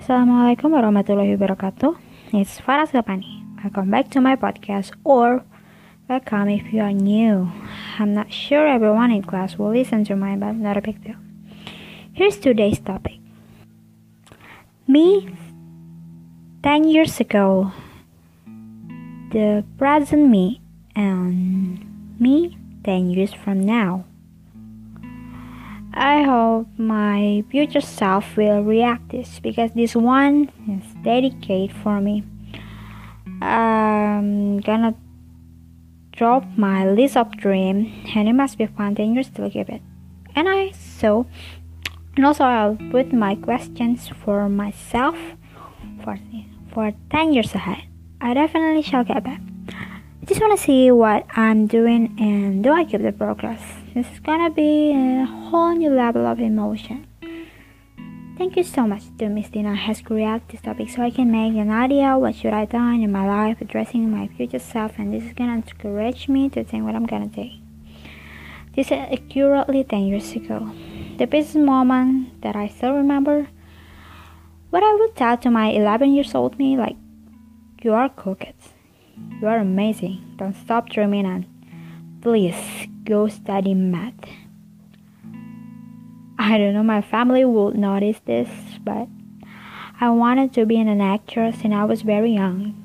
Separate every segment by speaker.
Speaker 1: Assalamualaikum warahmatullahi wabarakatuh. It's Farah Sapani. Welcome back to my podcast, or welcome if you are new. I'm not sure everyone in class will listen to mine, but not a big deal. Here's today's topic. Me, 10 years ago, the present me, and me, 10 years from now. I hope my future self will react this because this one is dedicated for me. I'm gonna drop my list of dream and it must be fun 10 you still give it. And I so and also I'll put my questions for myself for for 10 years ahead. I definitely shall get back. I just wanna see what I'm doing and do I keep the progress. This is gonna be a whole new level of emotion. Thank you so much to Miss Dina has created this topic so I can make an idea what should I done in my life addressing my future self and this is gonna encourage me to think what I'm gonna do. This is accurately 10 years ago. The best moment that I still remember what I would tell to my 11 years old me like you are cooked. You are amazing. Don't stop dreaming and please go study math. I don't know, my family will notice this, but I wanted to be an actress and I was very young.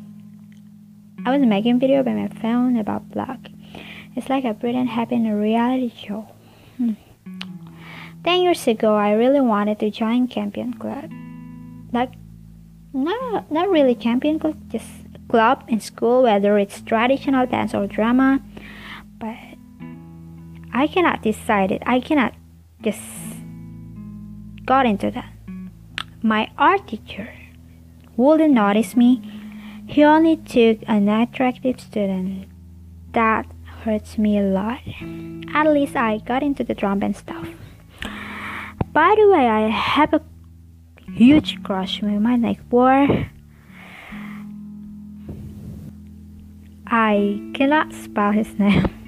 Speaker 1: I was making video by my phone about blog. It's like a pretend having a reality show. Hmm. Ten years ago, I really wanted to join Champion Club. Like, not not really Champion Club, just club in school, whether it's traditional dance or drama. But I cannot decide it. I cannot just got into that. My art teacher wouldn't notice me. He only took an attractive student. That hurts me a lot. At least I got into the drum and stuff. By the way, I have a huge crush with my neck boy. I cannot spell his name.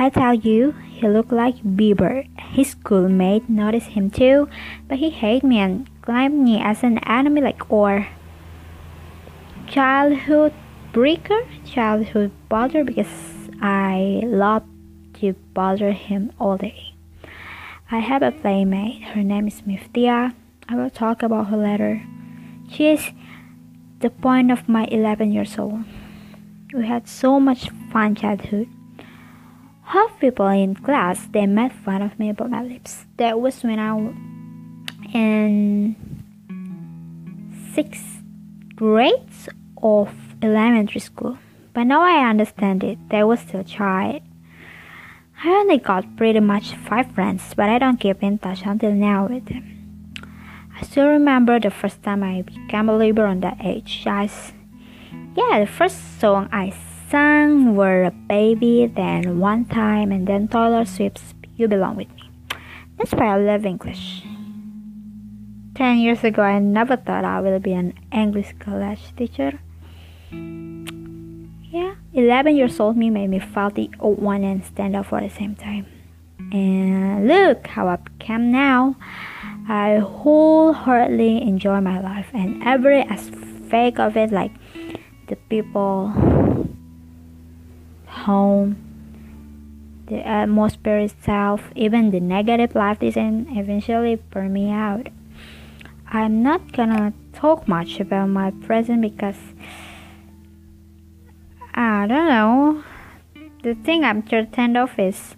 Speaker 1: I tell you, he looked like Bieber. His schoolmate noticed him too, but he hated me and claimed me as an enemy like or childhood breaker, childhood bother because I love to bother him all day. I have a playmate. Her name is Miftia. I will talk about her later. She is the point of my 11 years old. We had so much fun childhood. Half people in class they made fun of me about my lips. That was when I was in sixth grade of elementary school. But now I understand it. They was still child. I only got pretty much five friends, but I don't keep in touch until now with them. I still remember the first time I became a believer on that age. I yeah, the first song I sang were a baby, then one time, and then Taylor Swift's "You Belong with Me." That's why I love English. Ten years ago, I never thought I will be an English college teacher. Yeah, 11 years old me made me feel the old one and stand up for the same time. And look how I become now. I wholeheartedly enjoy my life and every aspect of it, like the people, home, the atmosphere itself, even the negative life doesn't eventually burn me out. I'm not gonna talk much about my present because I don't know. The thing I'm certain of is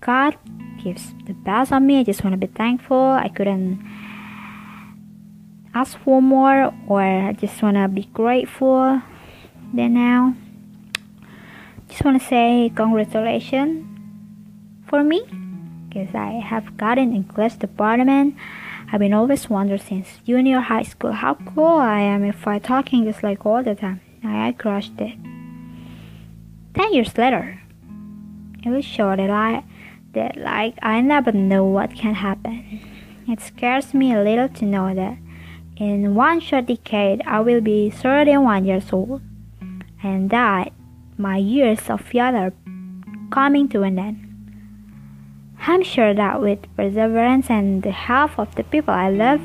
Speaker 1: God gives the best of me. I just want to be thankful. I couldn't ask for more, or I just want to be grateful. Then now, just want to say congratulations for me because I have gotten English department. I've been always wondered since junior high school how cool I am if I talking just like all the time. I, crushed it. Ten years later, it was show that I that like I never know what can happen. It scares me a little to know that in one short decade I will be 31 years old and that my years of youth are coming to an end. I'm sure that with perseverance and the help of the people I love,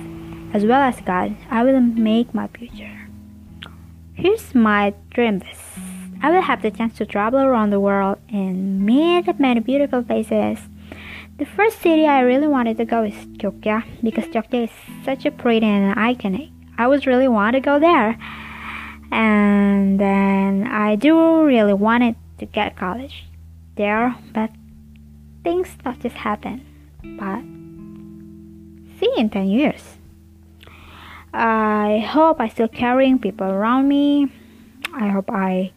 Speaker 1: as well as God. I will make my future. Here's my dream list. I will have the chance to travel around the world and meet many beautiful places. The first city I really wanted to go is Jogja because Jogja is such a pretty and iconic. I was really want to go there. And then I do really wanted to get college there, but things not just happen. But see in 10 years. I hope I still carrying people around me. I hope I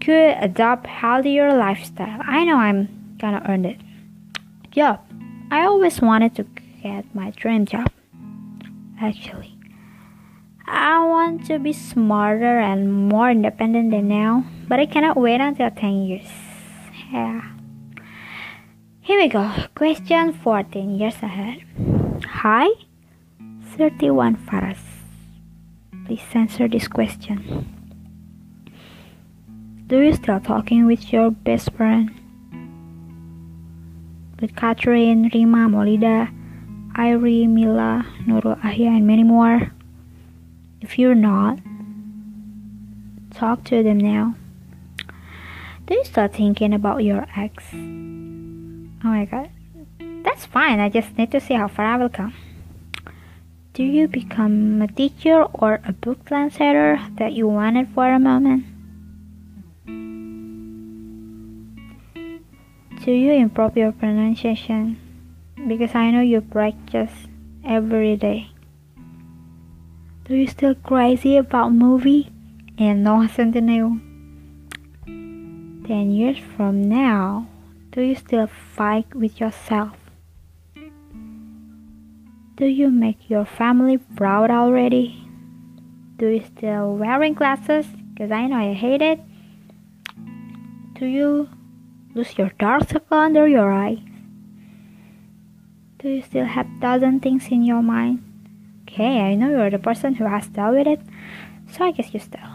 Speaker 1: could adopt healthier lifestyle. I know I'm gonna earn it. Job. I always wanted to get my dream job. Actually. I want to be smarter and more independent than now, but I cannot wait until 10 years. Yeah. Here we go. Question 14 years ahead. Hi, 31 Faras. Please answer this question. Do you still talking with your best friend? With Catherine, Rima, Molida, Irie, Mila, Nurul Ahya, and many more? If you're not, talk to them now. Do you start thinking about your ex? Oh my god. That's fine, I just need to see how far I will come. Do you become a teacher or a book translator that you wanted for a moment? Do you improve your pronunciation? Because I know you practice every day. Do you still crazy about movie and Noah Centineo? Ten years from now, do you still fight with yourself? Do you make your family proud already? Do you still wearing glasses? Because I know I hate it. Do you lose your dark circle under your eyes? Do you still have dozen things in your mind? Okay, I know you're the person who has dealt with it, so I guess you still.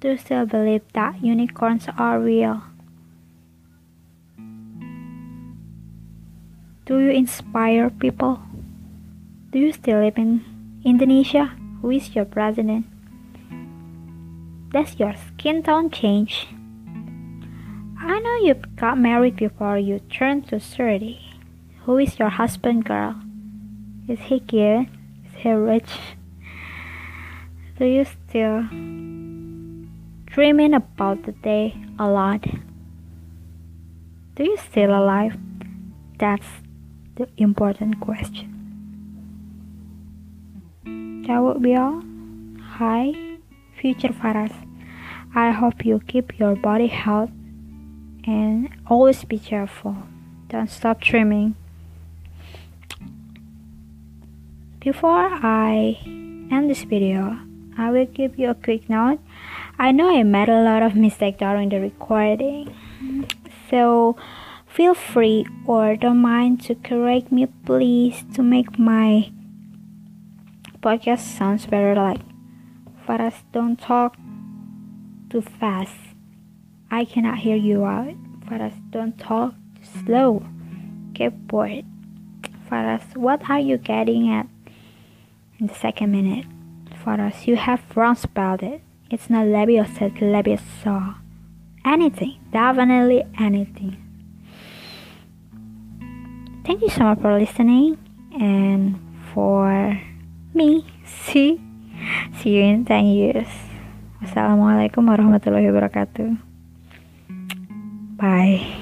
Speaker 1: Do you still believe that unicorns are real? Do you inspire people? Do you still live in Indonesia? Who is your president? Does your skin tone change? I know you got married before you turned to 30. Who is your husband, girl? Is he cute? Is he rich? Do you still dreaming about the day a lot? Do you still alive? That's the important question. That would be all. Hi, future Faras. I hope you keep your body health and always be careful. Don't stop trimming. Before I end this video, I will give you a quick note. I know I made a lot of mistakes during the recording, so feel free or don't mind to correct me please to make my podcast sounds better like Faras don't talk too fast I cannot hear you out. Faras, don't talk too slow. Get bored. Faras, what are you getting at in the second minute? Faras, you have wrong spelled it. It's not Leviosa, it's Leviosa. Anything, definitely anything. Thank you so much for listening and for me. See, see you in 10 years. Assalamualaikum warahmatullahi wabarakatuh. Bye.